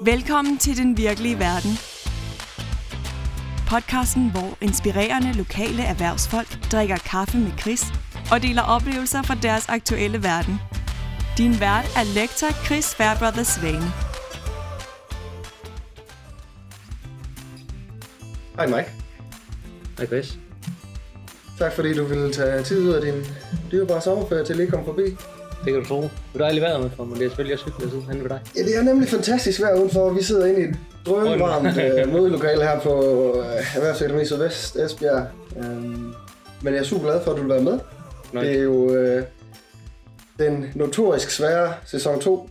Velkommen til Den Virkelige Verden. Podcasten, hvor inspirerende lokale erhvervsfolk drikker kaffe med Chris og deler oplevelser fra deres aktuelle verden. Din vært er lektor Chris Fairbrother Svane. Hej Mike. Hej Chris. Tak fordi du ville tage tid ud af din dyrebare sommerferie til at komme forbi. Det kan du tro. Er dejligt vejr med for, men det er selvfølgelig også hyggeligt at sidde henne ved dig. Ja, det er nemlig fantastisk vejr udenfor. Vi sidder inde i et drømvarmt øh, mødelokale her på øh, Erhvervsakademi Sydvest Esbjerg. Um, men jeg er super glad for, at du vil være med. Nej. Det er jo øh, den notorisk svære sæson 2,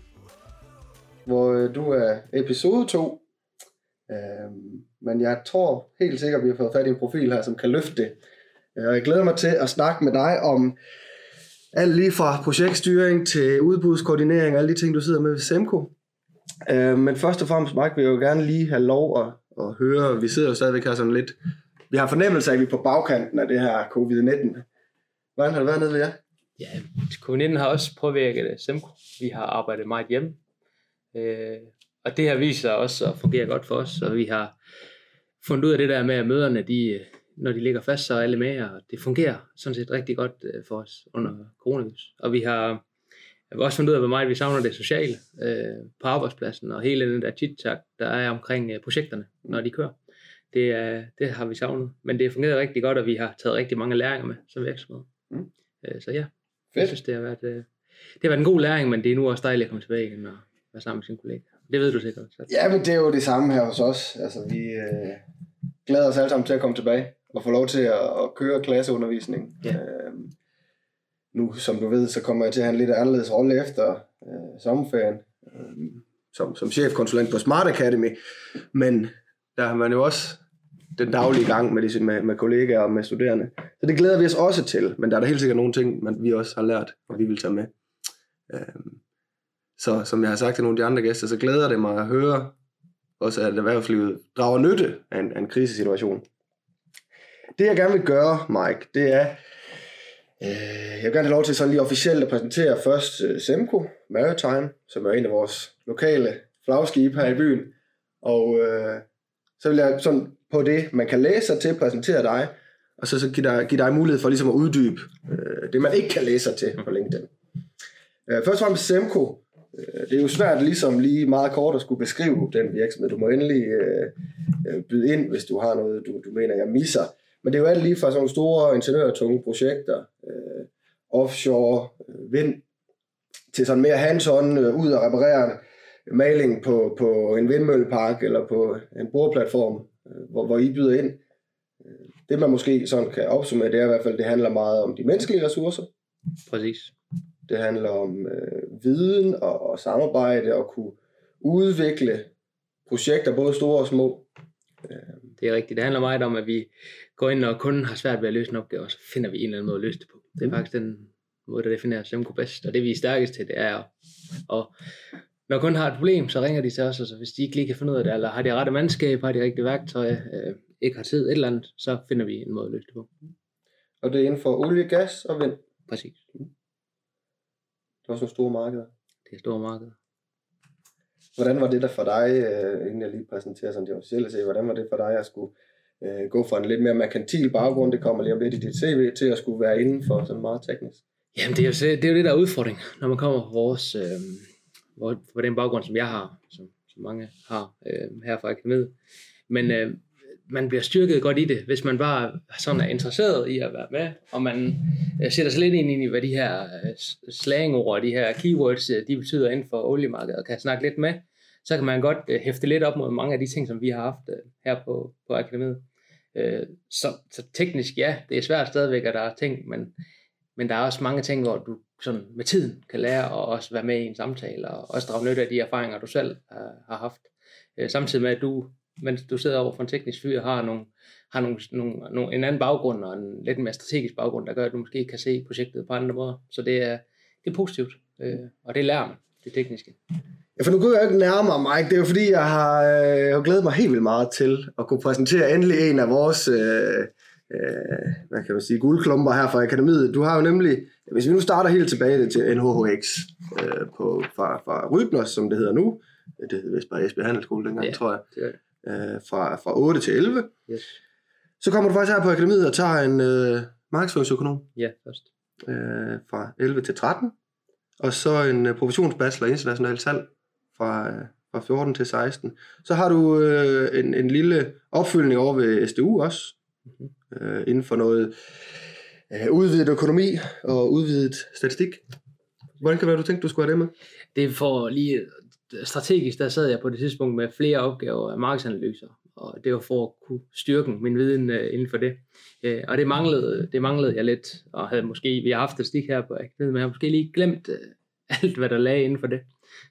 hvor øh, du er episode 2. Um, men jeg tror helt sikkert, at vi har fået fat i en profil her, som kan løfte det. Øh, Og jeg glæder mig til at snakke med dig om alt lige fra projektstyring til udbudskoordinering og alle de ting, du sidder med ved Semco. Øh, men først og fremmest, Mike, vil jeg jo gerne lige have lov at, at høre, vi sidder jo stadigvæk her sådan lidt, vi har fornemmelse af, at vi er på bagkanten af det her covid-19. Hvordan har det været nede ved jer? Ja, covid-19 har også påvirket øh, Semco. Vi har arbejdet meget hjemme. Øh, og det har vist sig også at fungere godt for os, så vi har fundet ud af det der med, at møderne, de, øh, når de ligger fast, så er alle med, og det fungerer sådan set rigtig godt øh, for os under coronavirus. Og vi har, jeg har også fundet ud af, hvor meget vi savner det sociale øh, på arbejdspladsen, og hele den der chit der er omkring øh, projekterne, når de kører. Det, er, det har vi savnet. Men det fungerer rigtig godt, og vi har taget rigtig mange læringer med som virksomhed. Mm. Øh, så ja, jeg Fedt. synes, det har været, øh, det har været en god læring, men det er nu også dejligt at komme tilbage igen og være sammen med sine kollegaer. Det ved du sikkert. Så. Ja, men det er jo det samme her hos os. Altså, vi øh, glæder os alle sammen til at komme tilbage og få lov til at, at køre klasseundervisning. Ja. Øh, nu, som du ved, så kommer jeg til at have en lidt anderledes rolle efter øh, sommerferien øh, som, som chefkonsulent på Smart Academy. Men der har man jo også den daglige gang med, de, med, med kollegaer og med studerende. Så det glæder vi os også til, men der er der helt sikkert nogle ting, man, vi også har lært, og vi vil tage med. Øh, så som jeg har sagt til nogle af de andre gæster, så glæder det mig at høre også, at erhvervslivet drager nytte af en, af en krisesituation. Det jeg gerne vil gøre, Mike, det er, øh, jeg vil gerne have lov til sådan lige officielt at præsentere først øh, Semco Maritime, som er en af vores lokale flagskibe her i byen. Og øh, så vil jeg sådan på det, man kan læse sig til, præsentere dig, og så, så give, dig, give dig mulighed for ligesom at uddybe øh, det, man ikke kan læse sig til på LinkedIn. Øh, først og fremmest Semco, Øh, det er jo svært ligesom lige meget kort at skulle beskrive den virksomhed. Du må endelig øh, øh, byde ind, hvis du har noget, du, du mener, jeg misser. Men det er jo alt lige fra sådan nogle store ingeniørtunge projekter, øh, offshore, øh, vind, til sådan mere hands-on, øh, ud og reparere maling på, på en vindmøllepark eller på en boreplatform, øh, hvor, hvor I byder ind. Øh, Det man måske sådan kan opsummere, det er i hvert fald, det handler meget om de menneskelige ressourcer, Præcis. det handler om øh, viden og, og samarbejde og kunne udvikle projekter, både store og små. Øh, Det er rigtigt. Det handler meget om, at vi går ind, og kunden har svært ved at løse en opgave, og så finder vi en eller anden måde at løse det på. Det er Mm. faktisk den måde, der definerer Semco bedst. Og det vi er stærkest til, det er at, og når kunden har et problem, så ringer de til os, og så hvis de ikke lige kan finde ud af det, eller har de rette mandskab, har de rigtige værktøj, øh, ikke har tid, et eller andet, så finder vi en måde at løse det på. og det er inden for olie, gas og vind. Præcis. Det er også nogle store markeder. Det er store markeder. Hvordan var det der for dig, øh, inden jeg lige præsenterer sådan det officielle se, hvordan var det for dig at skulle øh, gå fra en lidt mere merkantil baggrund, det kommer lige om lidt i dit CV, til at skulle være inden for sådan meget teknisk? Jamen, det er, jo, det er jo det, der er udfordring, når man kommer fra vores, øh, hvor, på den baggrund, som jeg har, som, som mange har øh, her fra akademiet. Men øh, man bliver styrket godt i det, hvis man bare sådan er interesseret i at være med, og man øh, sætter sig lidt ind i, hvad de her øh, slangord og de her keywords, øh, de betyder inden for oliemarkedet, og kan snakke lidt med, så kan man godt øh, hæfte lidt op mod mange af de ting, som vi har haft øh, her på, på akademiet. Øh, så, så teknisk, ja, det er svært stadigvæk, at der er ting, men men der er også mange ting, hvor du sådan med tiden kan lære at også være med i en samtale, og også drage nytte af de erfaringer, du selv uh, har haft. Øh, samtidig med, at du, mens du sidder over for en teknisk fyr, har, nogle, har nogle, nogle, nogle, en anden baggrund, og en lidt mere strategisk baggrund, der gør, at du måske kan se projektet på andre måder. Så det er, det er positivt, øh, og det lærer man, det tekniske. Ja, for nu går jeg ikke nærmere, Mike. Det er jo fordi, jeg har, øh, har glædet mig helt vildt meget til at kunne præsentere endelig en af vores øh, øh, hvad kan man sige, guldklumper her fra akademiet. Du har jo nemlig, hvis vi nu starter helt tilbage til NHHX øh, på, fra, fra Rybners, som det hedder nu, det hed vist bare Esbjerg Handelsskole dengang, Ja, tror jeg, det øh, fra, fra 8 til 11. Yes. Så kommer du faktisk her på akademiet og tager en øh, markedsføringsøkonom Ja, først. øh, fra 11 til 13, og så en øh, professionsbachelor i international salg fra, øh, fra 14 til 16. Så har du øh, en, en lille opfølgning over ved SDU også, Mhm. øh, inden for noget øh, udvidet økonomi og udvidet statistik. Hvordan kan det være, du tænkte, du skulle have det med? Det er for lige strategisk, der sad jeg på det tidspunkt med flere opgaver af markedsanalyser, og det var for at kunne styrke min viden øh, inden for det. Øh, og det manglede, det manglede jeg lidt, og havde måske, vi har haft statistik her på akademiet, men jeg har måske lige glemt øh, alt, hvad der lagde inden for det.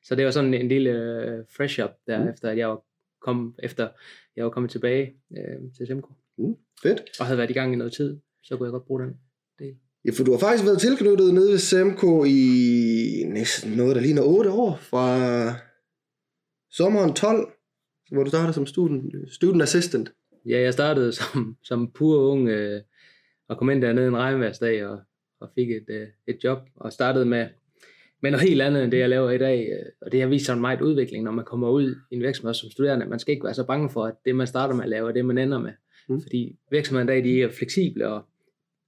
Så det var sådan en lille øh, fresh up der, Mm. mm. efter at jeg var kom, efter jeg var kommet tilbage øh, til Semco, Fedt. og havde været i gang i noget tid, så kunne jeg godt bruge den. Ja, for du har faktisk været tilknyttet nede ved Semco i næsten noget, der ligner 8 år, fra sommeren 12, hvor du startede som student, student assistant. Ja, jeg startede som, som pur ung øh, og kom ind dernede en regnværsdag og, og fik et, øh, et job og startede med, med noget helt andet end det, jeg laver i dag. øh, Og det har vist sig en meget udvikling, når man kommer ud i en virksomhed som studerende. Man skal ikke være så bange for, at det, man starter med at lave, er det, man ender med. Mm. Fordi virksomheden i dag, de er fleksible, og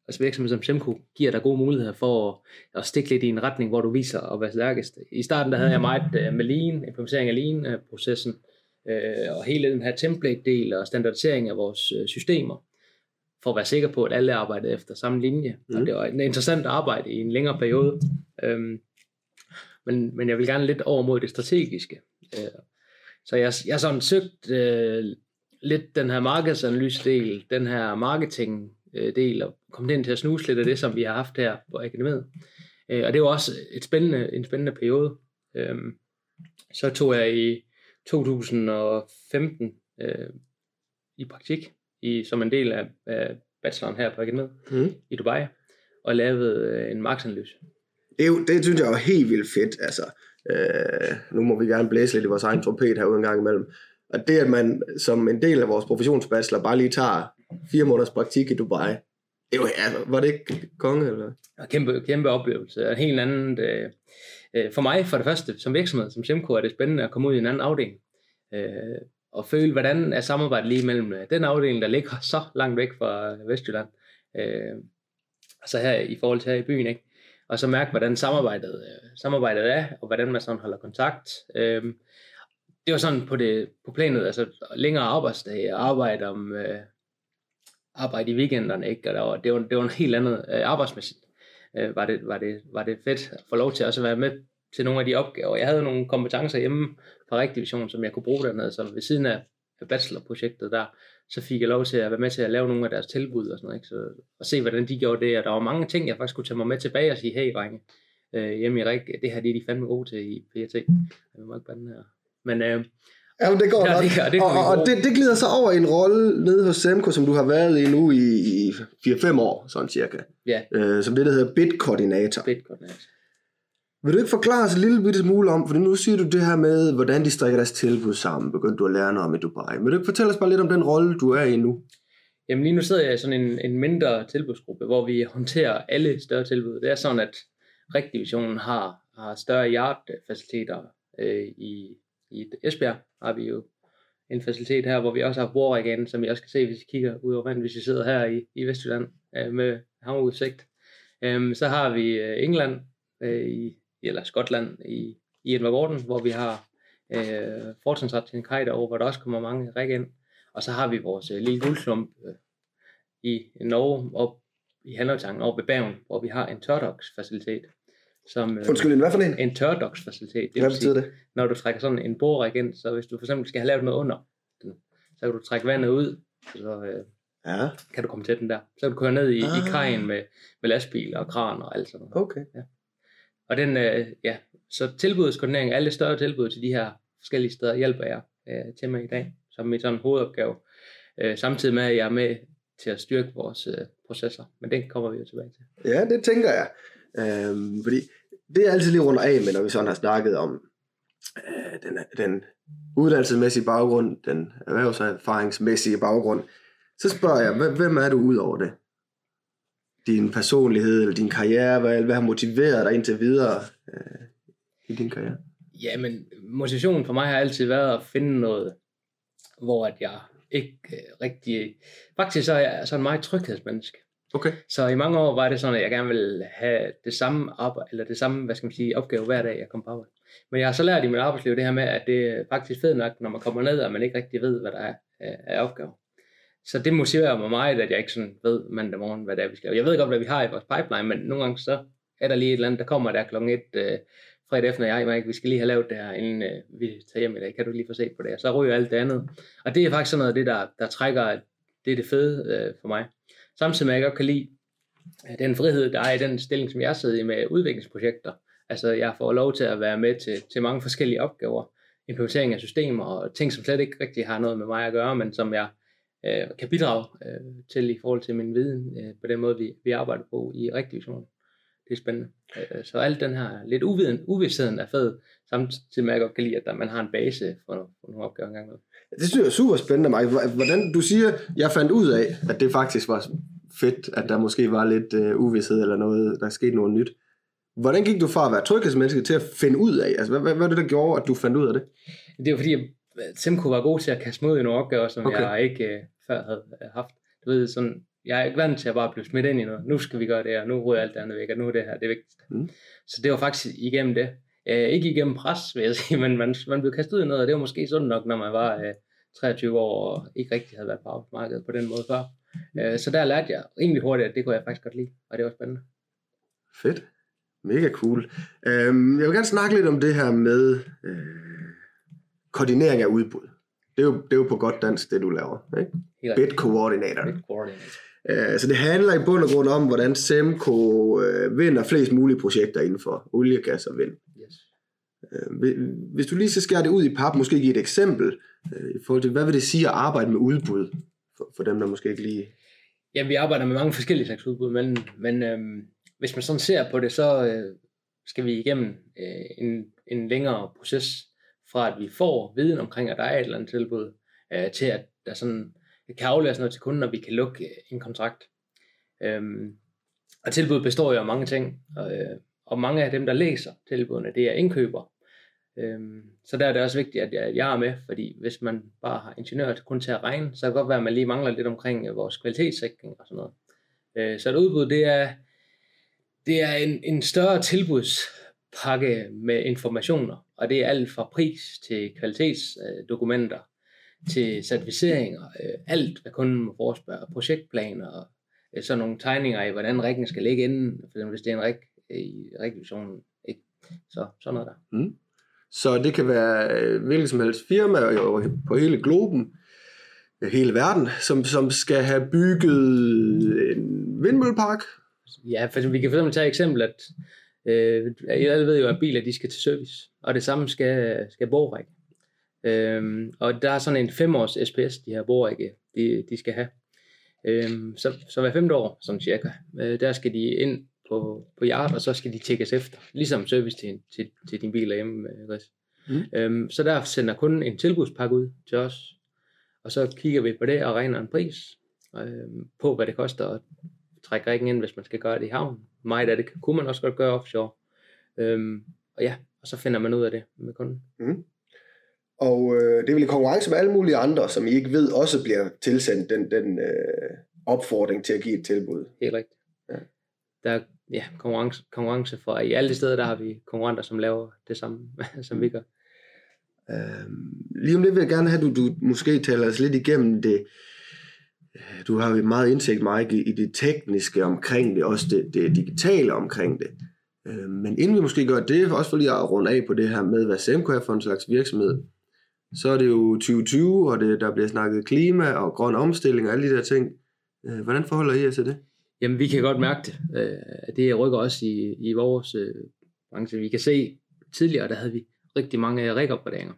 altså virksomheder som Semco giver dig gode muligheder for at, at stikke lidt i en retning, hvor du viser at være stærkest. I starten der havde jeg meget øh, med Lean, implementering af Lean-processen, øh, og hele den her template-del og standardisering af vores systemer, for at være sikker på, at alle arbejdede efter samme linje. Mm. Mm. Og det var et interessant arbejde i en længere periode. Men, men jeg vil gerne lidt over mod det strategiske. Øh, så jeg, jeg har sådan søgt øh, lidt den her markedsanalyse-del, den her marketing-del, og kommet ind til at snuse lidt af det, som vi har haft her på akademiet. Øh, og det var også et spændende, en spændende periode. Øhm, så tog jeg i 2015 øh, i praktik i, som en del af, af bacheloren her på akademiet Mm. i Dubai, og lavede øh, en markedsanalyse. Det, er jo, det synes jeg er helt vildt fedt. Altså, øh, nu må vi gerne blæse lidt i vores egen trompet herude en gang imellem. Og det, at man som en del af vores professionsbachelor bare lige tager fire måneders praktik i Dubai, det var, altså, var det ikke konge? Eller? Kæmpe, kæmpe oplevelse. En helt anden, øh, øh, for mig for det første, som virksomhed, som Semco, er det spændende at komme ud i en anden afdeling. Øh, og føle, hvordan er samarbejdet lige mellem øh, den afdeling, der ligger så langt væk fra Vestjylland, øh, og så her i forhold til her i byen, ikke? Og så mærke, hvordan samarbejdet, øh, samarbejdet er, og hvordan man sådan holder kontakt. Øh, det var sådan på, det, på planet, altså længere arbejdsdage, arbejde om, øh, arbejde i weekenderne, ikke? Og der var, det, var, det var en helt andet øh, arbejdsmæssigt. Øh, var, det, var, det, var det fedt at få lov til også at være med til nogle af de opgaver. Jeg havde nogle kompetencer hjemme fra Rigdivision, som jeg kunne bruge dernede, så ved siden af bachelorprojektet der, så fik jeg lov til at være med til at lave nogle af deres tilbud og sådan noget, ikke? Så, og se, hvordan de gjorde det, og der var mange ting, jeg faktisk kunne tage mig med tilbage og sige, hey drenge, øh, hjemme i Rig, det her det er de fandme gode til i PRT. Jeg må ikke bande her. Men øh, Ja, men det går Ja, nok. det gør- det og, og, og det, det glider så over i en rolle nede hos Semco, som du har været i nu i, i 4-5 år, sådan cirka. ja, Øh, som det, der hedder bid-koordinator. Bitcoin. Vil du ikke forklare os en lille bitte smule om, for nu siger du det her med, hvordan de strikker deres tilbud sammen, begyndte du at lære noget om i Dubai. Vil du ikke fortælle os bare lidt om den rolle, du er i nu? Jamen lige nu sidder jeg i sådan en, en mindre tilbudsgruppe, hvor vi håndterer alle større tilbud. Det er sådan, at Rigdivisionen har, har større yard-faciliteter øh, i, i Esbjerg. Har vi jo en facilitet her, hvor vi også har Borg som I også kan se, hvis I kigger ud over vandet, hvis I sidder her i, i Vestjylland øh, med havudsigt. Øhm, så har vi øh, England, øh, i, eller Skotland i, i Edvard hvor vi har øh, fortrinsret til en kaj derovre, hvor der også kommer mange række ind. Og så har vi vores øh, lille guldklump øh, i Norge, op i Handeltangen, over ved Bergen, hvor vi har en tørdoksfacilitet. Som, øh, Undskyld, hvad for en? en tørdoksfacilitet. Det Hvad vil sige, betyder det? når du trækker sådan en boreræk ind, så hvis du for eksempel skal have lavet noget under den, så kan du trække vandet ud, så øh, Ja, kan du komme til den der. Så kan du køre ned i, ah. I kajen med, med lastbil og kran og alt sådan noget. okay. Og den, øh, ja, så tilbudskoordinering, alle større tilbud til de her forskellige steder, hjælper jeg øh, til mig i dag, som mit sådan hovedopgave. Øh, samtidig med, at jeg er med til at styrke vores øh, processer, men den kommer vi jo tilbage til. Ja, det tænker jeg. Øhm, fordi det er altid lige rundt af med, når vi sådan har snakket om øh, den, den uddannelsesmæssige baggrund, den erhvervserfaringsmæssige baggrund. Så spørger jeg, hvem- hvem er du ud over det? Din personlighed eller din karriere, hvad, hvad har motiveret dig indtil videre øh, i din karriere? Ja, men motivationen for mig har altid været at finde noget, hvor at jeg ikke øh, rigtig... Faktisk så er jeg sådan en meget tryghedsmenneske. Okay. Så i mange år var det sådan, at jeg gerne ville have det samme arbejde, eller det samme, hvad skal man sige, opgave hver dag, jeg kom på arbejde. Men jeg har så lært i mit arbejdsliv det her med, at det er faktisk fedt nok, når man kommer ned, og man ikke rigtig ved, hvad der er af af opgaver. Så det motiverer mig meget, at jeg ikke sådan ved mandag morgen, hvad det er, vi skal. Jeg ved godt, hvad vi har i vores pipeline, men nogle gange så er der lige et eller andet, der kommer der klokken et øh, fredag efter, jeg Mike, vi skal lige have lavet det her, inden øh, vi tager hjem i dag. Kan du lige få set på det? Og så ryger alt det andet. Og det er faktisk sådan noget af det, der, der trækker, det er det fede øh, for mig. Samtidig med, at jeg godt kan lide øh, den frihed, der er i den stilling, som jeg sidder i med udviklingsprojekter. Altså, jeg får lov til at være med til, til mange forskellige opgaver. Implementering af systemer og ting, som slet ikke rigtig har noget med mig at gøre, men som jeg øh, kan bidrage øh, til i forhold til min viden øh, på den måde, vi, vi arbejder på i rigtig vision. Det er spændende. Øh, så alt den her lidt uviden, uvidsheden er fed, samtidig med at jeg godt kan lide, at man har en base for, for nogle opgaver engang. Det synes jeg er super spændende, Mike. Hvordan du siger, jeg fandt ud af, at det faktisk var fedt, at der måske var lidt uh, uvidshed eller noget, der skete noget nyt. Hvordan gik du fra at være tryghedsmenneske til at finde ud af? Altså, hvad, hvad, hvad var det, der gjorde, at du fandt ud af det? Det var fordi, at Simco var god til at kaste ud i nogle opgaver, som Okay. jeg ikke uh, før havde øh, haft. Du ved, sådan, jeg er ikke vant til at bare blive smidt ind i noget. Nu skal vi gøre det her, nu ryger alt det andet væk, og nu er det her det vigtigste. Mm. Så det var faktisk igennem det. Uh, ikke igennem pres, vil jeg sige, men man, man blev kastet ud i noget, og det var måske sundt nok, når man var uh, 23 år og ikke rigtig havde været på arbejdsmarkedet på den måde før. Uh, så der lærte jeg rimelig hurtigt, at det kunne jeg faktisk godt lide, og det var spændende. Fedt. Mega cool. Øhm, jeg vil gerne snakke lidt om det her med øh, koordinering af udbud. Det er, jo, det er jo på godt dansk, det du laver. Ikke? Bid coordinator. Bit coordinator. Øh, så det handler i bund og grund om, hvordan Semco øh, vinder flest mulige projekter inden for olie, gas og vind. Yes. Hvi- hvis du lige så skærer det ud i pap, måske give et eksempel, i forhold til, hvad vil det sige at arbejde med udbud, for, for dem, der måske ikke lige... Ja, vi arbejder med mange forskellige slags udbud, men, men øhm, hvis man sådan ser på det, så øh, skal vi igennem øh, en, en længere proces, fra at vi får viden omkring, at der er et eller andet tilbud, øh, til at der sådan kan aflæse noget til kunden, når vi kan lukke øh, en kontrakt. Øhm, og tilbud består jo af mange ting, og, øh, og mange af dem, der læser tilbudene, det er indkøber. Øhm, så der er det også vigtigt, at jeg, at jeg er med, fordi hvis man bare har ingeniører til kun til at regne, så kan det godt være, at man lige mangler lidt omkring øh, vores kvalitetssikring og sådan noget. Øh, så et udbud, det er, det er en, en større tilbudspakke med informationer, og det er alt fra pris til kvalitetsdokumenter, til certificeringer, øh, alt hvad kunden må forespørge, projektplaner og øh, sådan nogle tegninger af, hvordan riggen skal ligge inden, for eksempel hvis det er en rig i rigvisionen, ikke? Så sådan noget der. Så det kan være øh, hvilket som helst firma jo på hele globen, øh, hele verden, som, som skal have bygget en vindmøllepark. Ja, for vi kan for eksempel tage et eksempel, at øh, alle ved jo, at biler de skal til service, og det samme skal, skal bogrække. Øhm, og der er sådan en femårs SPS, de her bogrække, de, de skal have. Øhm, så, så hver femte år, sådan cirka, øh, der skal de ind på, på yard, og så skal de tjekkes efter, ligesom service til, til, til din bil hjemme, øh, Chris. Mm. Øhm, så der sender kunden en tilbudspakke ud til os, og så kigger vi på det og regner en pris øhm, på, hvad det koster at trække rækken ind, hvis man skal gøre det i havn. Meget af det kunne man også godt gøre offshore. Øhm, og ja, og så finder man ud af det med kunden. Og øh, det er vel i konkurrence med alle mulige andre, som I ikke ved, også bliver tilsendt den, den øh, opfordring til at give et tilbud. Helt rigtigt. Ja. Der er ja, konkurrence, konkurrence for, i alle de steder, der har vi konkurrenter, som laver det samme, som vi gør. Øh, lige om lidt vil jeg gerne have, at du, du måske taler os lidt igennem det. Du har jo meget indsigt, Mike, i, det tekniske omkring det, også det, det digitale omkring det. Øh, men inden vi måske gør det, også for lige at runde af på det her med, hvad Semco er for en slags virksomhed, så er det jo 2020, og det, der bliver snakket klima og grøn omstilling og alle de der ting. Øh, hvordan forholder I jer til det? Jamen, vi kan godt mærke det. At det rykker også i, i vores branche. Vi kan se, tidligere der havde vi rigtig mange rigopgraderinger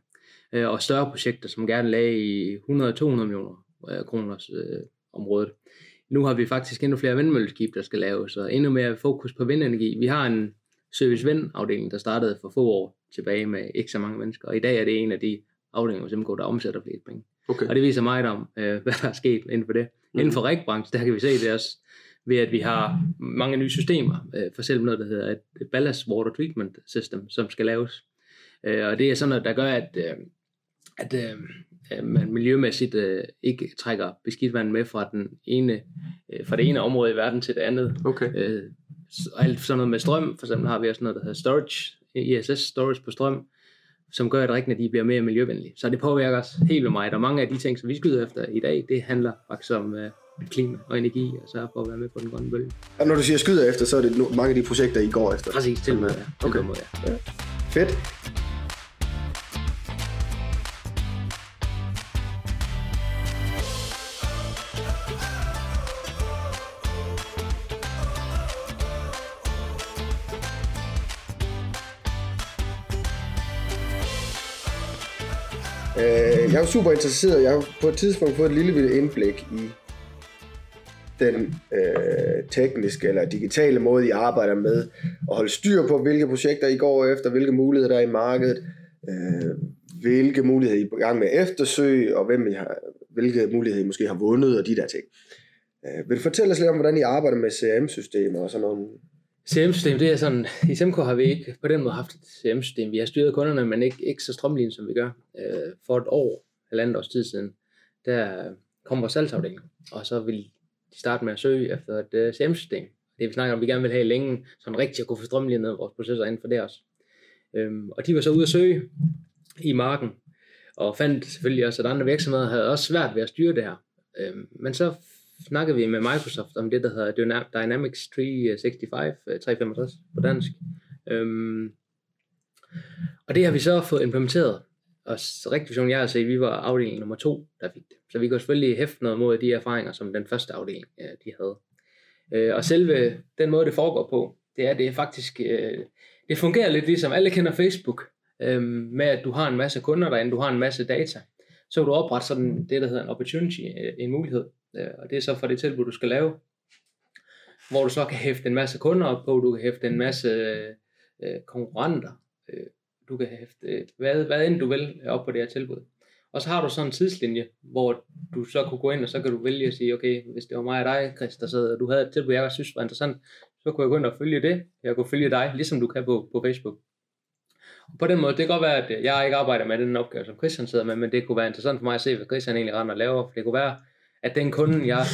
og større projekter, som gerne lagde i 100-200 millioner kroners øh, området. Nu har vi faktisk endnu flere vindmølleskib, der skal laves, og endnu mere fokus på vindenergi. Vi har en service vind afdeling, der startede for få år tilbage med ikke så mange mennesker, og i dag er det en af de afdelinger, som går der omsætter flest penge. Okay. Og det viser meget om, øh, hvad der er sket inden for det. Mm. Inden for rækbranchen, der kan vi se det også ved, at vi har mange nye systemer. Øh, for eksempel noget, der hedder et, et ballast water treatment system, som skal laves. Øh, og det er sådan noget, der gør, at, øh, at øh, at man miljømæssigt øh, ikke trækker beskidt vand med fra, den ene, øh, fra det ene område i verden til det andet. Okay. Øh, alt sådan noget med strøm, for eksempel har vi også noget, der hedder storage, ISS storage på strøm, som gør, at drikkene de bliver mere miljøvenlige. Så det påvirker os helt vildt meget, og mange af de ting, som vi skyder efter i dag, det handler faktisk om øh, klima og energi, og så for at være med på den grønne bølge. Og når du siger skyder efter, så er det mange af de projekter, I går efter. Præcis, til øh, ja. Okay. Til mod, ja. Fedt. Øh, jeg er super interesseret. Jeg har på et tidspunkt fået et lille bitte indblik i den øh, tekniske eller digitale måde, I arbejder med at holde styr på, hvilke projekter I går efter, hvilke muligheder der er i markedet, øh, hvilke muligheder I er i gang med at eftersøge, og hvem I har, hvilke muligheder I måske har vundet, og de der ting. Øh, vil du fortælle os lidt om, hvordan I arbejder med CRM-systemer og sådan nogle... CM-system, det er sådan, i SMK har vi ikke på den måde haft et CM-system. Vi har styret kunderne, men ikke, ikke så strømlignet, som vi gør. Øh, for et år, eller andet års tid siden, der kom vores salgsafdeling, og så ville de starte med at søge efter et øh, uh, CM-system. Det vi snakker om, vi gerne vil have længe, sådan rigtigt at kunne få strømlignet vores processer inden for det også. Øhm, og de var så ude at søge i marken, og fandt selvfølgelig også, at andre virksomheder havde også svært ved at styre det her. Øhm, men så snakkede vi med Microsoft om det, der hedder Dynamics 365, 365 øh, på dansk. Øhm, og det har vi så fået implementeret. Og rigtig vision, jeg har set, vi var afdeling nummer to, der fik det. Så vi kunne selvfølgelig hæfte noget mod de erfaringer, som den første afdeling, øh, de havde. Øh, og selve den måde, det foregår på, det er, det er faktisk, øh, det fungerer lidt ligesom, alle kender Facebook, øh, med at du har en masse kunder derinde, du har en masse data. Så kan du oprette sådan det, der hedder en opportunity, øh, en mulighed. Øh, og det er så for det tilbud, du skal lave, hvor du så kan hæfte en masse kunder op på, du kan hæfte en masse øh, konkurrenter, øh, du kan hæfte øh, hvad, hvad end du vil op på det her tilbud. Og så har du sådan en tidslinje, hvor du så kunne gå ind, og så kan du vælge at sige, okay, hvis det var mig og dig, Chris, der sad, og du havde et tilbud, jeg synes var interessant, så kunne jeg gå ind og følge det. Jeg kunne følge dig, ligesom du kan på, på Facebook. Og på den måde, det kan godt være, at jeg ikke arbejder med den opgave, som Christian sidder med, men det kunne være interessant for mig at se, hvad Christian egentlig render og laver. For det kunne være, at den kunde, jeg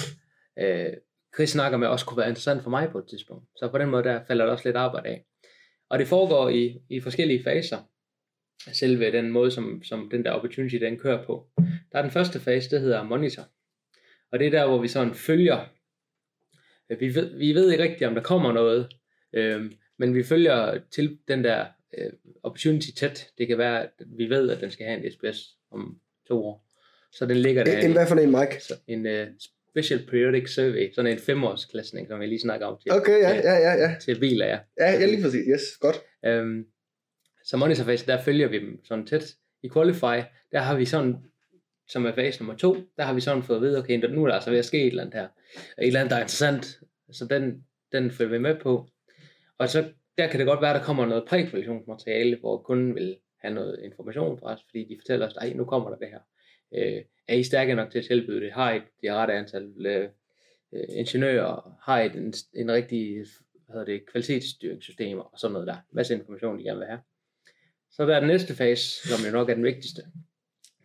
øh, Chris snakker med, også kunne være interessant for mig på et tidspunkt. Så på den måde, der falder der også lidt arbejde af. Og det foregår i, i forskellige faser. Selve den måde, som, som den der opportunity, den kører på. Der er den første fase, det hedder monitor. Og det er der, hvor vi sådan følger. Øh, vi ved, vi ved ikke rigtigt, om der kommer noget, øh, men vi følger til den der øh, opportunity tæt. Det kan være, at vi ved, at den skal have en SPS om to år. Så den ligger der. En, hvad for en, Mike? Så en uh, Special Periodic Survey, sådan en femårsklassning, som jeg lige snakker om til, Okay, ja, ja, ja, ja. til biler, ja. Ja, ja lige præcis. Yes, godt. Øhm, så monitor phase, der følger vi dem sådan tæt. I Qualify, der har vi sådan, som er fase nummer to, der har vi sådan fået at vide, okay, nu er der altså ved at ske et eller andet her. Et eller andet, der er interessant. Så den, den følger vi med på. Og så der kan det godt være, der kommer noget prækvalifikationsmateriale, hvor kunden vil have noget information fra os, fordi de fortæller os, at nu kommer der det her. Øh, er I stærke nok til at tilbyde det? Har I det rette antal øh, øh ingeniører? Har I en, en rigtig hvad hedder det, kvalitetsstyringssystemer og sådan noget der. Masse information, de gerne vil have. Så der er den næste fase, som jo nok er den vigtigste.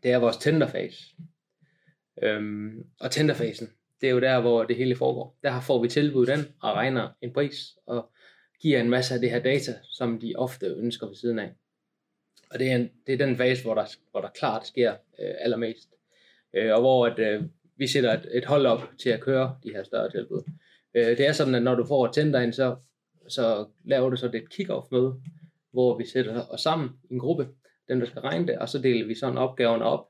Det er vores tenderfase. Øhm, og tenderfasen, det er jo der, hvor det hele foregår. Der får vi tilbudt den og regner en pris og giver en masse af det her data, som de ofte ønsker ved siden af. Og det er, en, det er den fase, hvor der, hvor der klart sker øh, allermest. Øh, og hvor at, øh, vi sætter et, et hold op til at køre de her større tilbud. Øh, det er sådan, at når du får tænder ind, så, så laver du så det kick-off møde, hvor vi sætter os sammen i en gruppe, dem der skal regne det, og så deler vi sådan opgaven op,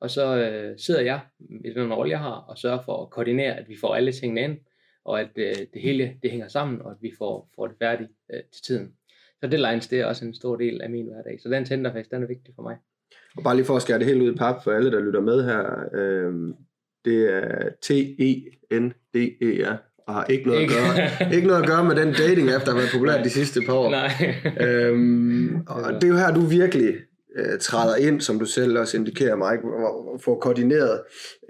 og så øh, sidder jeg i den rolle, jeg har, og sørger for at koordinere, at vi får alle tingene ind, og at øh, det hele det hænger sammen, og at vi får, får det færdigt øh, til tiden. Så det lines, det er også en stor del af min hverdag. Så den tenderfest, den er vigtig for mig. Og bare lige for at skære det helt ud i pap for alle, der lytter med her. Øh, det er T-E-N-D-E-R, og har ikke noget, at gøre, ikke noget at gøre med den dating app, der har været populær de sidste par år. Nej. øhm, og det er jo her, du virkelig øh, træder ind, som du selv også indikerer, Mike, og får koordineret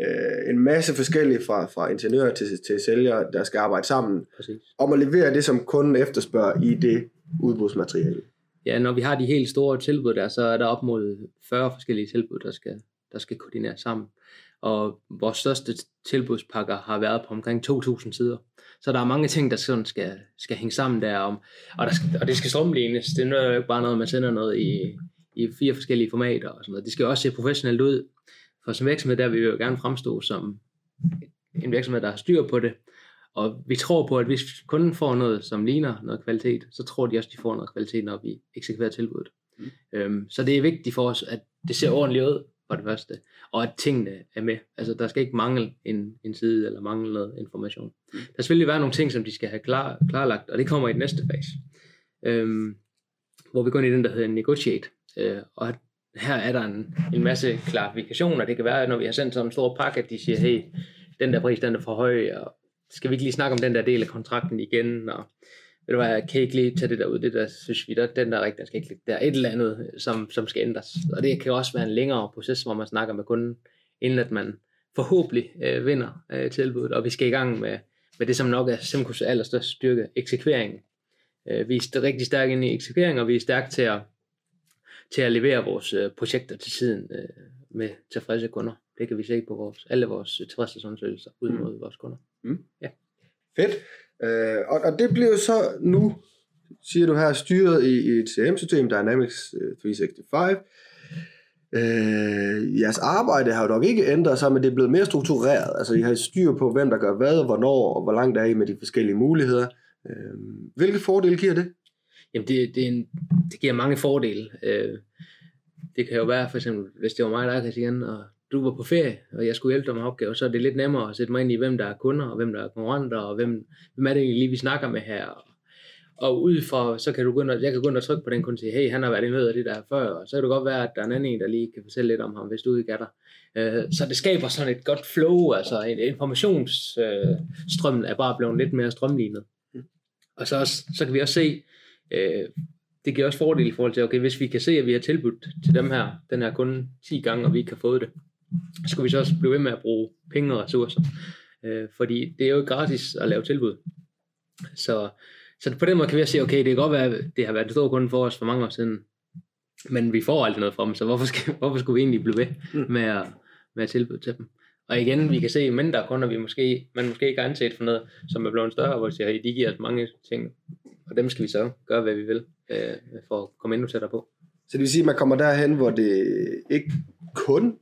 øh, en masse forskellige fra, fra ingeniører til, til sælgere, der skal arbejde sammen Præcis. om at levere det, som kunden efterspørger i det udbudsmateriale. ja, når vi har de helt store tilbud der, så er der op mod 40 forskellige tilbud, der skal, der skal koordineres sammen. Og vores største tilbudspakker har været på omkring 2.000 sider. Så der er mange ting, der sådan skal, skal hænge sammen der, om, og, der skal, og det skal strømlignes. Det er jo ikke bare noget, man sender noget i, i fire forskellige formater og sådan noget. Det skal også se professionelt ud. For som virksomhed, der vil vi jo gerne fremstå som en virksomhed, der har styr på det. Og vi tror på, at hvis kunden får noget, som ligner noget kvalitet, så tror de også, de får noget kvalitet, når vi eksekverer tilbuddet. Mm. Øhm, så det er vigtigt for os, at det ser ordentligt ud, for det første, og at tingene er med. Altså, der skal ikke mangle en, en side, eller mangle noget information. Mm. Der skal selvfølgelig være nogle ting, som de skal have klar, klarlagt, og det kommer i den næste fase. Øhm, hvor vi går ind i den, der hedder negotiate. Øh, og her er der en, en masse klarifikationer. Det kan være, at når vi har sendt sådan en stor pakke, at de siger, hey, den der pris, den er for høj, og skal vi ikke lige snakke om den der del af kontrakten igen, og ved du hvad, kan ikke lige tage det der ud, det der synes vi, der, den der rigtig, der skal ikke ligge der, et eller andet, som, som skal ændres. Og det kan også være en længere proces, hvor man snakker med kunden, inden at man forhåbentlig øh, vinder øh, tilbuddet, og vi skal i gang med, med det, som nok er Simcos allerstørste styrke, eksekveringen. Øh, vi er rigtig stærke ind i eksekvering, og vi er stærke til at, til at levere vores øh, projekter til tiden øh, med tilfredse kunder. Det kan vi se på vores, alle vores tilfredshedsundersøgelser ud mod mm. vores kunder. Mm. Ja. Fedt. Øh, og, og det bliver så nu, siger du her, styret i, i et CRM-system, Dynamics 365. Øh, øh, jeres arbejde har jo nok ikke ændret sig, men det er blevet mere struktureret. Altså, I har styr på, hvem der gør hvad, hvornår, og hvor langt er I med de forskellige muligheder. Øh, hvilke fordele giver det? Jamen, det, det, er en, det giver mange fordele. Øh, det kan jo være, for eksempel, hvis det var mig, der kan igen, og du var på ferie, og jeg skulle hjælpe dig med opgaver, så er det lidt nemmere at sætte mig ind i, hvem der er kunder, og hvem der er konkurrenter, og hvem, hvem er det egentlig lige, vi snakker med her. Og, og ud fra, så kan du gå ind og, jeg kan gå ind og trykke på den kunde og sige, hey, han har været i af det der før, og så kan det godt være, at der er en anden en, der lige kan fortælle lidt om ham, hvis du ikke er der. Øh, så det skaber sådan et godt flow, altså en informationsstrømmen er bare blevet lidt mere strømlignet. Og så, også, så kan vi også se, øh, det giver også fordel i forhold til, okay, hvis vi kan se, at vi har tilbudt til dem her, den her kunde 10 gange, og vi ikke har fået det, så skulle vi så også blive ved med at bruge penge og ressourcer. Øh, fordi det er jo gratis at lave tilbud. Så, så på den måde kan vi sige, okay, det kan godt være, at det har været en stor kunde for os for mange år siden, men vi får aldrig noget fra dem, så hvorfor, skal, hvorfor skulle vi egentlig blive ved mm. med at, med at tilbyde til dem? Og igen, vi kan se, mindre kunder, vi måske, man måske ikke har anset for noget, som er blevet større, hvor de siger, de giver os mange ting, og dem skal vi så gøre, hvad vi vil, øh, for at komme endnu tættere på. Så det vil sige, at man kommer derhen, hvor det ikke kun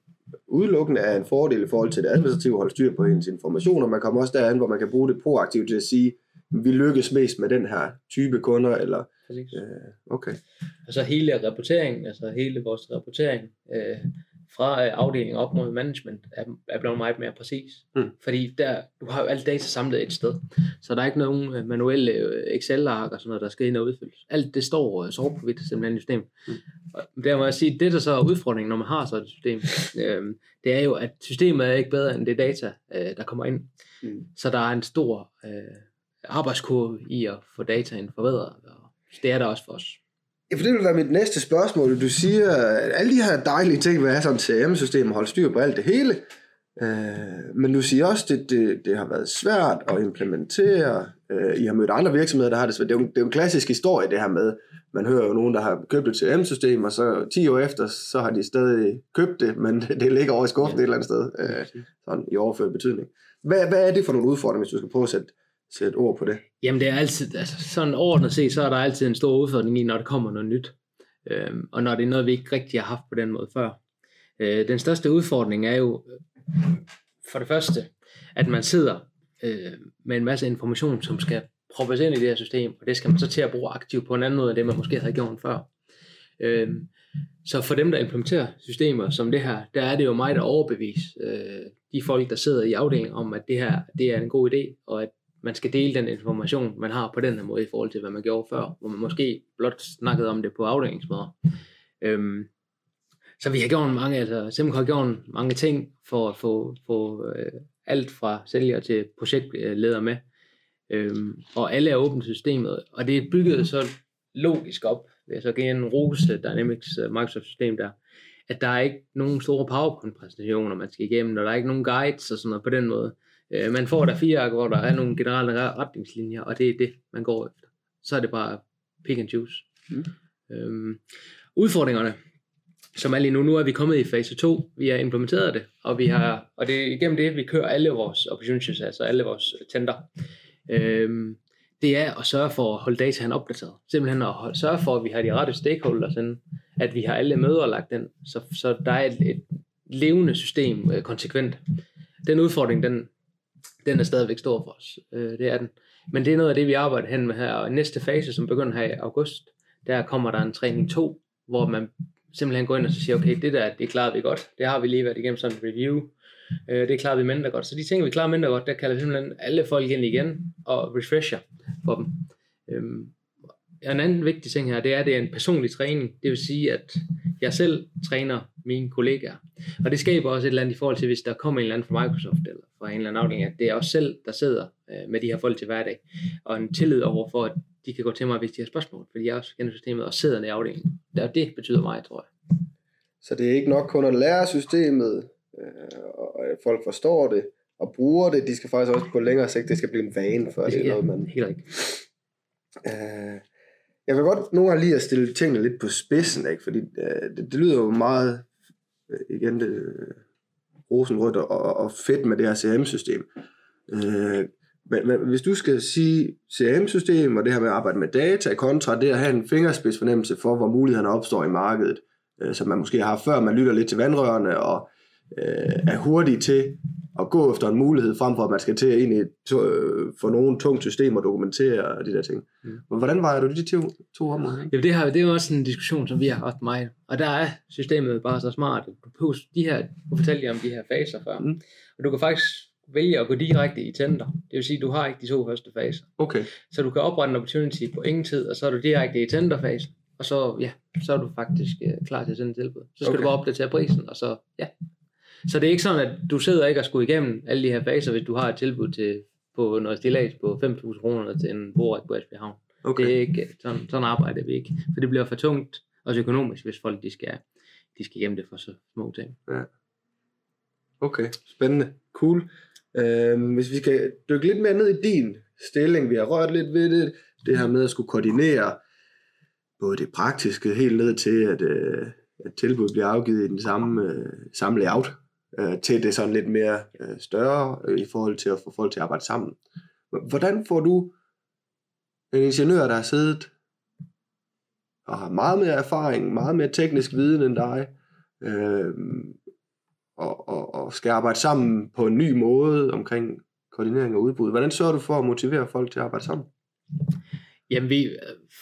udelukkende er en fordel i forhold til det administrative at holde styr på ens informationer. Man kommer også derhen, hvor man kan bruge det proaktivt til at sige, vi lykkes mest med den her type kunder, eller Præcis. Øh, okay. Og så hele rapporteringen, altså hele vores rapportering, øh, fra øh, afdelingen op mod management er, er blevet meget mere præcis. Mm. Fordi der, du har jo alt data samlet et sted. Så der er ikke nogen øh, manuelle øh, Excel-ark og sådan noget, der skal ind og udfyldes. Alt det står sort på hvidt simpelthen i systemet. Mm. Og der må jeg sige, det der så er udfordringen, når man har sådan et system, øh, det er jo, at systemet er ikke bedre end det data, øh, der kommer ind. Mm. Så der er en stor øh, arbejdskurve i at få dataen forbedret, og det er der også for os. Ja, for det vil være mit næste spørgsmål. Du siger, at alle de her dejlige ting vil have sådan et CRM-system og holde styr på alt det hele. Øh, men du siger også, at det, det, det har været svært at implementere. Øh, I har mødt andre virksomheder, der har det svært. Det er jo, det er jo en klassisk historie, det her med, man hører jo nogen, der har købt et CRM-system, og så 10 år efter, så har de stadig købt det, men det ligger over i skuffen ja. et eller andet sted, øh, sådan i overført betydning. Hvad, hvad er det for nogle udfordringer, hvis du skal prøve at sætte sætte ord på det? Jamen det er altid, altså sådan overordnet set, så er der altid en stor udfordring i, når der kommer noget nyt. Øhm, og når det er noget, vi ikke rigtig har haft på den måde før. Øh, den største udfordring er jo øh, for det første, at man sidder øh, med en masse information, som skal proppes ind i det her system, og det skal man så til at bruge aktivt på en anden måde, end det man måske havde gjort før. Øh, så for dem, der implementerer systemer som det her, der er det jo mig, der overbevis øh, de folk, der sidder i afdelingen om, at det her det er en god idé, og at man skal dele den information, man har på den her måde i forhold til, hvad man gjorde før, hvor man måske blot snakkede om det på afdelingsmøder. Øhm, så vi har gjort mange, altså Simco har gjort mange ting for at få, få øh, alt fra sælger til projektleder med. Øhm, og alle er åbent systemet, og det er bygget så logisk op, vil jeg så give en rose Dynamics uh, Microsoft system der, at der er ikke nogen store PowerPoint-præsentationer, man skal igennem, og der er ikke nogen guides og sådan noget på den måde. Øh, man får der fire hvor der er nogle generelle retningslinjer, og det er det, man går efter. Så er det bare pick and choose. Mm. Øhm, udfordringerne, som er lige nu, nu er vi kommet i fase 2, vi har implementeret det, og, vi har, og det er igennem det, vi kører alle vores opportunities, altså alle vores tender. Øhm, det er at sørge for at holde dataen opdateret. Simpelthen at holde, sørge for, at vi har de rette stakeholders ind, at vi har alle møder lagt ind, så, så der er et, et levende system øh, konsekvent. Den udfordring, den, den er stadigvæk stor for os. Øh, det er den. Men det er noget af det, vi arbejder hen med her. Og næste fase, som begynder her i august, der kommer der en træning 2, hvor man simpelthen går ind og så siger, okay, det der, det klarede vi godt. Det har vi lige været igennem sådan en review. Øh, det klarede vi mindre godt. Så de ting, vi klarer mindre godt, der kalder vi simpelthen alle folk ind igen og refresher for dem. Øhm, en anden vigtig ting her, det er, at det er en personlig træning. Det vil sige, at jeg selv træner mine kollegaer. Og det skaber også et eller andet i forhold til, hvis der kommer en eller anden fra Microsoft eller fra en eller anden afdeling, at det er også selv, der sidder øh, med de her folk til hverdag. Og en tillid over for, at de kan gå til mig, hvis de har spørgsmål, fordi jeg også kender systemet og sidder i afdelingen. Og det betyder meget, tror jeg. Så det er ikke nok kun at lære systemet, øh, og at folk forstår det og bruger det. De skal faktisk også på længere sigt, det skal blive en vane, for det, det er noget, man... Helt rigtigt. Øh, jeg vil godt nogle gange lige at stille tingene lidt på spidsen, ikke? fordi øh, det, det lyder jo meget, øh, igen, det, øh, rosenrødt og, og fedt med det her CRM-system. Øh, men, men hvis du skal sige CRM-system og det her med at arbejde med data kontra det at have en fingerspidsfornemmelse for, hvor mulighederne opstår i markedet, øh, som man måske har før, man lytter lidt til vandrørene og øh, er hurtig til at gå efter en mulighed, frem for at man skal til at ind i to, øh, for nogle tungt system og dokumentere de der ting. Mm. Hvordan vejer du de to, to områder? Ja, det, her, det er jo også en diskussion, som vi har haft meget. Og der er systemet bare så smart. Du, de her, du fortalte om de her faser før. Mm. Og du kan faktisk vælge at gå direkte i tender. Det vil sige, at du har ikke de to første faser. Okay. Så du kan oprette en opportunity på ingen tid, og så er du direkte i tenderfasen. Og så, ja, så er du faktisk uh, klar til at sende tilbud. Så skal okay. du bare opdatere prisen, og så, ja, så det er ikke sådan, at du sidder ikke og skulle igennem alle de her faser, hvis du har et tilbud til, på noget stillads på 5.000 kroner til en bordret på Esbjerg Havn. Okay. Det er ikke, sådan, sådan arbejder vi ikke. For det bliver for tungt, også økonomisk, hvis folk de skal, de skal igennem det for så små ting. Ja. Okay, spændende. Cool. Øhm, hvis vi skal dykke lidt mere ned i din stilling, vi har rørt lidt ved det, det her med at skulle koordinere både det praktiske helt ned til, at, øh, at tilbuddet bliver afgivet i den samme, øh, samme layout, øh, til det sådan lidt mere øh, større øh, i forhold til at få folk til at arbejde sammen. Hvordan får du en ingeniør, der har siddet og har meget mere erfaring, meget mere teknisk viden end dig, øh, og, og, og skal arbejde sammen på en ny måde omkring koordinering og udbud. Hvordan sørger du for at motivere folk til at arbejde sammen? Jamen vi,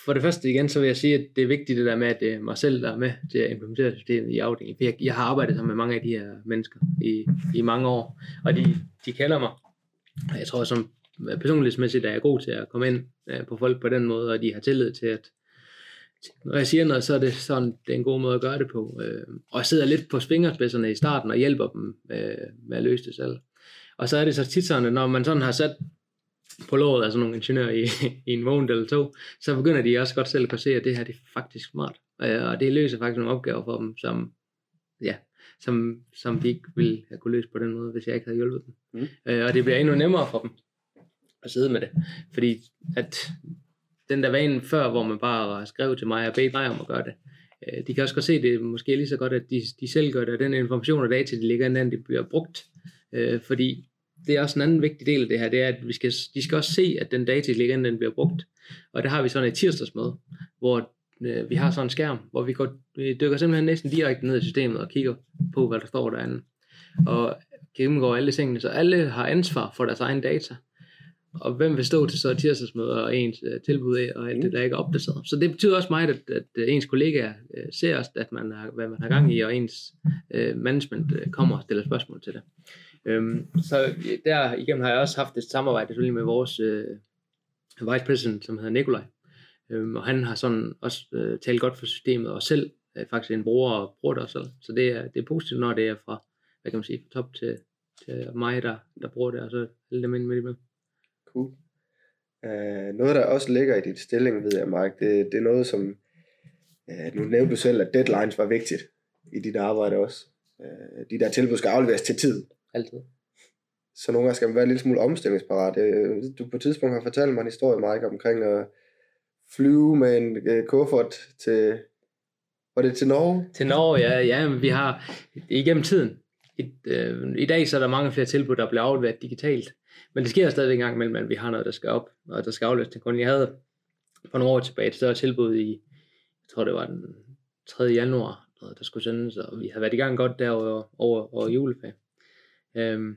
for det første igen, så vil jeg sige, at det er vigtigt det der med, at det er mig selv, der er med til at implementere systemet i afdelingen. Jeg, jeg har arbejdet sammen med mange af de her mennesker i, i mange år, og de, de kalder mig. Jeg tror, som personlighedsmæssigt er jeg god til at komme ind øh, på folk på den måde, og de har tillid til, at når jeg siger noget, så er det sådan, det er en god måde at gøre det på. Øh, og jeg sidder lidt på fingerspidserne i starten og hjælper dem øh, med at løse det selv. Og så er det så tit sådan, når man sådan har sat på låret, altså nogle ingeniører i, i en vogn eller to, så begynder de også godt selv at kunne se, at det her det er faktisk smart. Øh, og det løser faktisk nogle opgaver for dem, som, ja, som, som de ikke ville have kunne løse på den måde, hvis jeg ikke havde hjulpet dem. Mm. Øh, og det bliver endnu nemmere for dem at sidde med det. Fordi at den der vane før, hvor man bare skrev til mig og bedte mig om at gøre det, øh, de kan også godt se det måske lige så godt, at de, de selv gør det, og den information og data, de ligger inden, det bliver brugt. Øh, fordi det er også en anden vigtig del af det her, det er, at vi skal, de skal også se, at den data, der ligger den bliver brugt. Og der har vi sådan et tirsdagsmøde, hvor øh, vi har sådan en skærm, hvor vi, går, vi dykker simpelthen næsten direkte ned i systemet og kigger på, hvad der står derinde. Og gennemgår alle tingene, så alle har ansvar for deres egen data. Og hvem vil stå til så tirsdagsmøde og ens øh, tilbud af, og alt det, der ikke er opdateret. Så det betyder også meget, at, at øh, ens kollegaer øh, ser, at man har, hvad man har gang i, og ens øh, management øh, kommer og stiller spørgsmål til det. Øhm, så øh, der igennem har jeg også haft et samarbejde selvfølgelig med vores øh, vice president, som hedder Nikolaj. Øhm, og han har sådan også øh, talt godt for systemet, og selv er faktisk en bruger og bruger det også. Så det er, det er positivt, når det er fra, hvad kan man sige, fra top til, til mig, der, der bruger det, og så alle dem ind med med. Cool. Uh, noget, der også ligger i dit stilling, ved jeg, Mark, det, det er noget, som, øh, uh, nu nævnte du selv, at deadlines var vigtigt i dit arbejde også. Uh, de der tilbud skal afleveres til tid. Altid. Så nogle gange skal man være en lille smule omstillingsparat. Du på et tidspunkt har fortalt mig en historie, Mike, omkring at flyve med en øh, kuffert til, var det til Norge? Til Norge, ja. ja men vi har igennem tiden. I, øh, I dag så er der mange flere tilbud, der bliver afleveret digitalt. Men det sker stadigvæk en gang imellem, at vi har noget, der skal op, og der skal afleveres til kunden. Jeg havde for nogle år tilbage et større tilbud i, jeg tror det var den 3. januar, der skulle sendes, og vi havde været i gang godt der over, over, over juleferie. Øhm,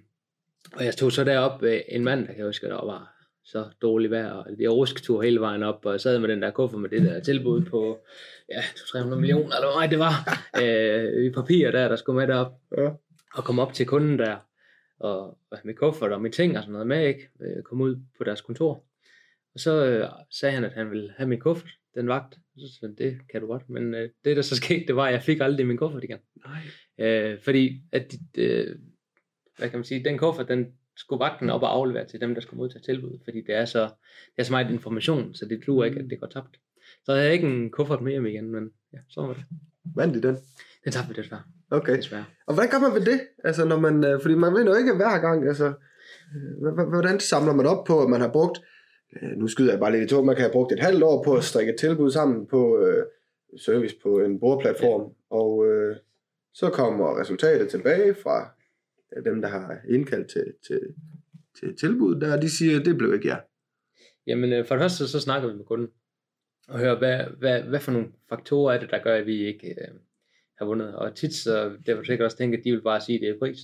og jeg stod så derop en mand, der kan jeg huske, der var så dårligt vejr, og det rusketur hele vejen op, og jeg sad med den der kuffer med det der tilbud på, ja, 300 millioner, eller hvad det var, øh, i papir der, der skulle med derop, ja. og komme op til kunden der, og, og med kuffert og med ting og sådan noget med, ikke, øh, kom ud på deres kontor. Og så øh, sagde han, at han ville have min kuffert, den vagt. Så sagde det kan du godt. Men øh, det, der så skete, det var, at jeg fik aldrig min kuffert igen. Nej. Øh, fordi, at øh, hvad kan man sige, den kuffert, den skulle vagten op og aflevere til dem, der skulle modtage tilbud, fordi det er så, det er så meget information, så det tror ikke, at det går tabt. Så jeg havde ikke en kuffert med hjem igen, men ja, så var det. Vandt I den? Den tabte vi desværre. Okay. Desværre. Og hvad gør man ved det? Altså, når man, øh, fordi man ved jo ikke hver gang, altså, øh, hvordan samler man op på, at man har brugt, øh, nu skyder jeg bare lidt i to, man kan have brugt et halvt år på at strikke et tilbud sammen på øh, service på en bordplatform, ja. og øh, så kommer resultatet tilbage fra dem, der har indkaldt til, til, til tilbud, der de siger, det blev ikke jer. Jamen, øh, for det første, så snakker vi med kunden, og hører, hvad, hvad, hvad for nogle faktorer er det, der gør, at vi ikke øh, har vundet. Og tit så, det vil sikkert også tænke, at de vil bare sige, at det er pris.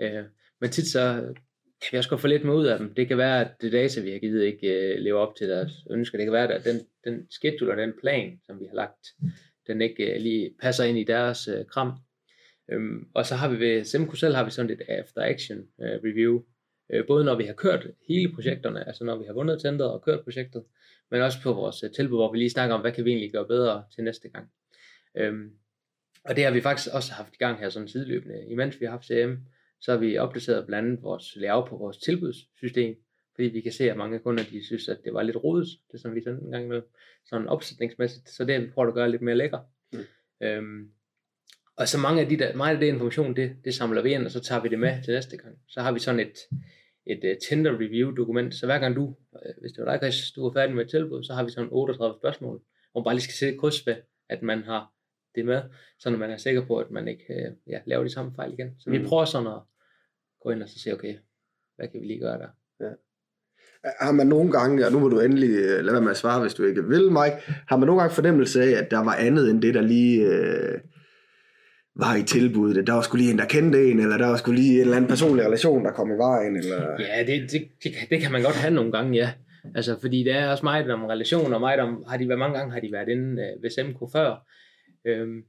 Øh, men tit så kan vi også godt få lidt med ud af dem. Det kan være, at det data, vi har givet, ikke øh, lever op til deres ønsker. Det kan være, at den, den schedule og den plan, som vi har lagt, den ikke øh, lige passer ind i deres øh, kram. Øhm, og så har vi ved Semco selv har vi sådan et after action øh, review, øh, både når vi har kørt hele projekterne, altså når vi har vundet tenderet og kørt projektet, men også på vores øh, tilbud, hvor vi lige snakker om, hvad kan vi egentlig gøre bedre til næste gang. Øhm, og det har vi faktisk også haft i gang her sådan sideløbende. Imens vi har haft CM, så har vi opdateret blandt andet vores layout på vores tilbudssystem, fordi vi kan se, at mange kunder de synes, at det var lidt rodet, det som vi sendte en gang imellem, sådan opsætningsmæssigt, så det har vi prøvet at gøre lidt mere lækker. Mm. Øhm, og så mange af de der, meget af det information, det, det samler vi ind, og så tager vi det med til næste gang. Så har vi sådan et, et uh, tender review dokument, så hver gang du, uh, hvis det var dig, Chris, du er færdig med et tilbud, så har vi sådan 38 spørgsmål, hvor man bare lige skal sætte kryds ved, at man har det med, så man er sikker på, at man ikke uh, ja, laver de samme fejl igen. Så mm. vi prøver sådan at gå ind og så se, okay, hvad kan vi lige gøre der? Ja. Har man nogle gange, og nu må du endelig lade være med at svare, hvis du ikke vil, Mike, har man nogle gange fornemmelse af, at der var andet end det, der lige... Øh var i tilbuddet. Der var skulle lige en, der kendte en, eller der var skulle lige en eller anden personlig relation, der kom i vejen. Eller... Ja, det, det, det, det kan man godt have nogle gange, ja. Altså, fordi det er også meget om relationer, og meget om, har de været, mange gange har de været inde øh, ved SMK før. Øhm,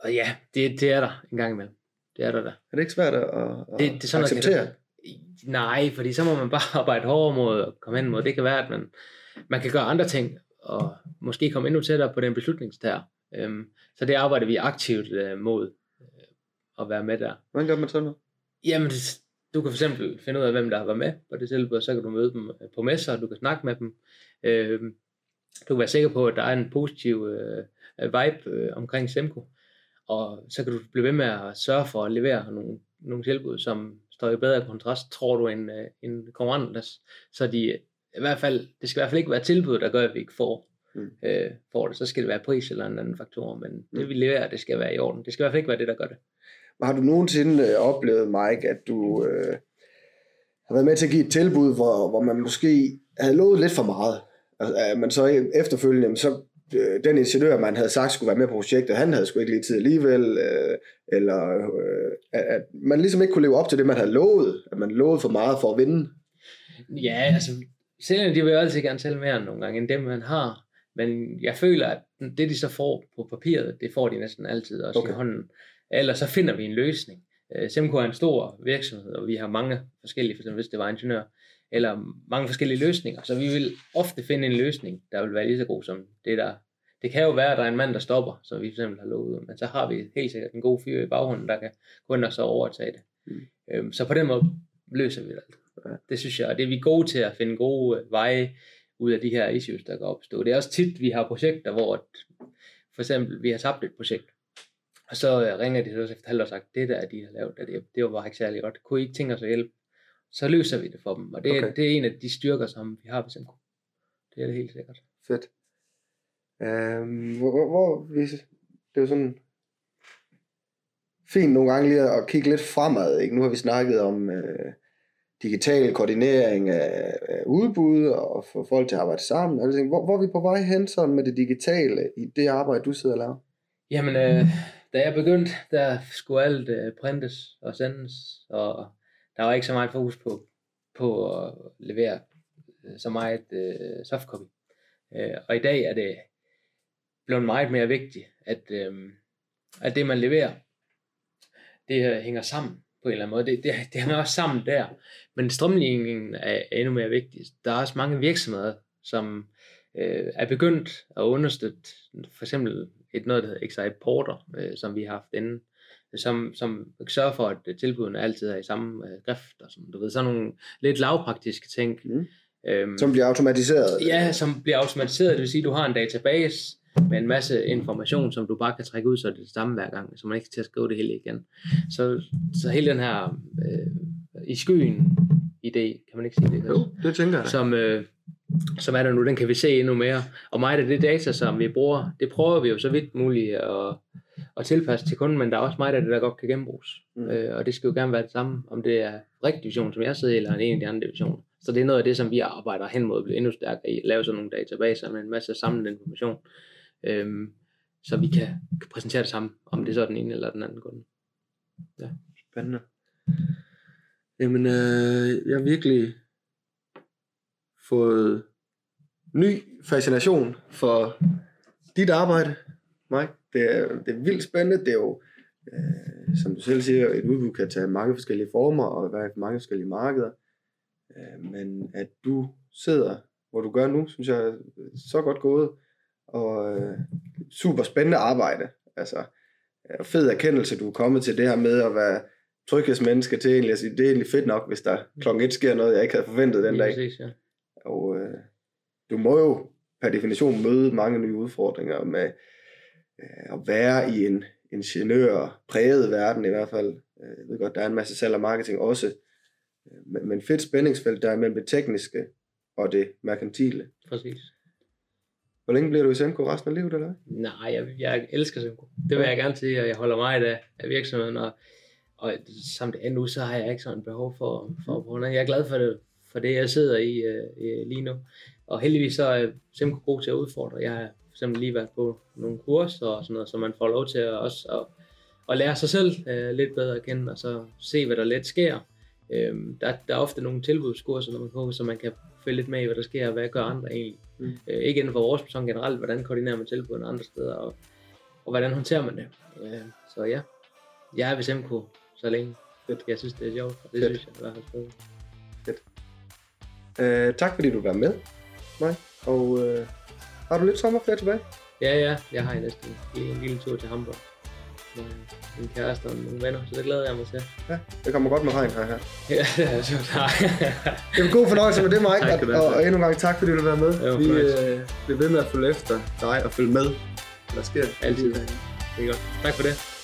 og ja, det, det er der en gang imellem. Det er der da. Er det ikke svært at, at det, det er sådan, acceptere? Noget, nej, fordi så må man bare arbejde hårdere mod at komme hen mod. Det kan være, at man, man kan gøre andre ting, og måske komme endnu tættere på den beslutningstager. Øhm, så det arbejder vi aktivt øh, mod øh, at være med der. Hvordan gør man sådan noget? Jamen, du kan for eksempel finde ud af, hvem der har været med på det tilbud, så kan du møde dem øh, på messer, du kan snakke med dem. Øh, du kan være sikker på, at der er en positiv øh, vibe øh, omkring Semco, og så kan du blive ved med at sørge for at levere nogle, nogle tilbud, som står i bedre kontrast, tror du, end, øh, end konkurrenters. Så de, i hvert fald, det skal i hvert fald ikke være tilbud, der gør, at vi ikke får mm. øh, får det, så skal det være pris eller en anden faktor, men mm. det vi leverer, det skal være i orden. Det skal i hvert fald ikke være det, der gør det. Har du nogensinde øh, oplevet, Mike, at du øh, har været med til at give et tilbud, hvor, hvor man måske havde lovet lidt for meget? Altså, at man så efterfølgende, jamen, så øh, den ingeniør, man havde sagt skulle være med på projektet, han havde sgu ikke lige tid alligevel, øh, eller øh, at man ligesom ikke kunne leve op til det, man havde lovet, at man lovede for meget for at vinde. Ja, altså, sælgerne, de vil jo altid gerne sælge mere nogle gange, end dem, man har. Men jeg føler, at det de så får på papiret, det får de næsten altid også okay. i hånden. Ellers så finder vi en løsning. Øh, Semco er en stor virksomhed, og vi har mange forskellige, for eksempel hvis det var ingeniør, eller mange forskellige løsninger. Så vi vil ofte finde en løsning, der vil være lige så god som det der. Det kan jo være, at der er en mand, der stopper, som vi for eksempel har lovet, men så har vi helt sikkert en god fyr i baghånden, der kan gå ind og så overtage det. Mm. Øhm, så på den måde løser vi det alt. Det synes jeg, og det er vi gode til at finde gode veje ud af de her issues, der kan opstå. Det er også tit, vi har projekter, hvor for eksempel, vi har tabt et projekt, og så ringer de til os efter halvt og sagt, det der, de har lavet, det, det var bare ikke særlig godt. Kunne I ikke tænke os at hjælpe? Så løser vi det for dem, og det, okay. det er en af de styrker, som vi har på Semco. Det er det helt sikkert. Fedt. Øhm, hvor, hvor, hvor vi, det er jo sådan fint nogle gange lige at kigge lidt fremad. Ikke? Nu har vi snakket om øh, digital koordinering af, af udbud og få folk til at arbejde sammen. Altså, hvor, hvor er vi på vej hen sådan med det digitale i det arbejde, du sidder og laver? Jamen, øh, da jeg begyndte, der skulle alt øh, printes og sendes, og der var ikke så meget fokus på, på at levere øh, så meget øh, softcopy. Øh, og i dag er det blevet meget mere vigtigt, at, øh, at det man leverer, det øh, hænger sammen på en eller anden måde. Det, det, det hænger også sammen der. Men strømligningen er endnu mere vigtig. Der er også mange virksomheder, som øh, er begyndt at understøtte for eksempel et noget, der hedder XI Porter, øh, som vi har haft inden, som, som sørger for, at tilbudene altid er i samme øh, drift, og sådan, du ved, sådan nogle lidt lavpraktiske ting. Mm. Øhm, som bliver automatiseret? Ja, som bliver automatiseret, det vil sige, at du har en database, med en masse information, som du bare kan trække ud, så det er det samme hver gang, så man ikke skal til at skrive det hele igen. Så, så hele den her øh, i skyen idé, kan man ikke sige det? Jo, det tænker jeg. Som, øh, som er der nu, den kan vi se endnu mere. Og meget af det data, som vi bruger, det prøver vi jo så vidt muligt at, at tilpasse til kunden, men der er også meget af det, der godt kan genbruges. Mm. Øh, og det skal jo gerne være det samme, om det er rigtig division, som jeg sidder i, eller en af de andre divisioner. Så det er noget af det, som vi arbejder hen mod at blive endnu stærkere i, at lave sådan nogle databaser med en masse samlet information, øhm, så vi kan, kan præsentere det samme, om det er den ene eller den anden kunde. Ja. Spændende. Jamen, øh, jeg har virkelig fået ny fascination for dit arbejde, Mike. Det er, det er vildt spændende. Det er jo, øh, som du selv siger, et udbud kan tage mange forskellige former og være i mange forskellige markeder. Øh, men at du sidder, hvor du gør nu, synes jeg er så godt gået og øh, super spændende arbejde. Altså, øh, fed erkendelse, du er kommet til det her med at være tryghedsmenneske til egentlig at sige, det er egentlig fedt nok, hvis der klokken et sker noget, jeg ikke havde forventet den dag. Præcis, ja. Og øh, du må jo per definition møde mange nye udfordringer med øh, at være i en ingeniør præget verden i hvert fald. Øh, jeg ved godt, der er en masse salg og marketing også, men, men fedt spændingsfelt der er mellem det tekniske og det merkantile. Præcis. Hvor længe bliver du i Semco resten af livet, eller Nej, jeg, jeg elsker Semco. Det vil jeg gerne sige, og jeg holder meget af, af virksomheden, og, og som det er nu, så har jeg ikke sådan behov for, for at bruge Jeg er glad for det, for det jeg sidder i øh, øh lige nu. Og heldigvis så er Semco god til at udfordre. Jeg har for eksempel lige været på nogle kurser og sådan noget, så man får lov til at også at, at lære sig selv øh, lidt bedre at kende, og så se, hvad der let sker. Um, der, der er ofte nogle tilbudskurser, når man kommer, så man kan følge lidt med i, hvad der sker, og hvad gør andre egentlig. Mm. Øh, ikke inden for vores person generelt, hvordan koordinerer man tilbudene andre steder, og, og hvordan håndterer man det. Øh, så ja, jeg er ved SMK så længe. Fedt. Jeg synes, det er sjovt, og det Fedt. synes jeg er fedt. Fedt. Øh, tak fordi du var med mig, og øh, har du lidt sommerferie tilbage? Ja, ja, jeg har i næsten en lille tur til Hamburg med min kæreste og nogle venner, så det glæder jeg mig til. Ja, det kommer godt med regn her. her. ja, det er så Det er en god fornøjelse med det, Mike, tak, og, og, endnu en gang tak, fordi du vil være med. Vi øh, bliver ved med at følge efter dig og følge med. Hvad sker Altid. Det er godt. Tak for det.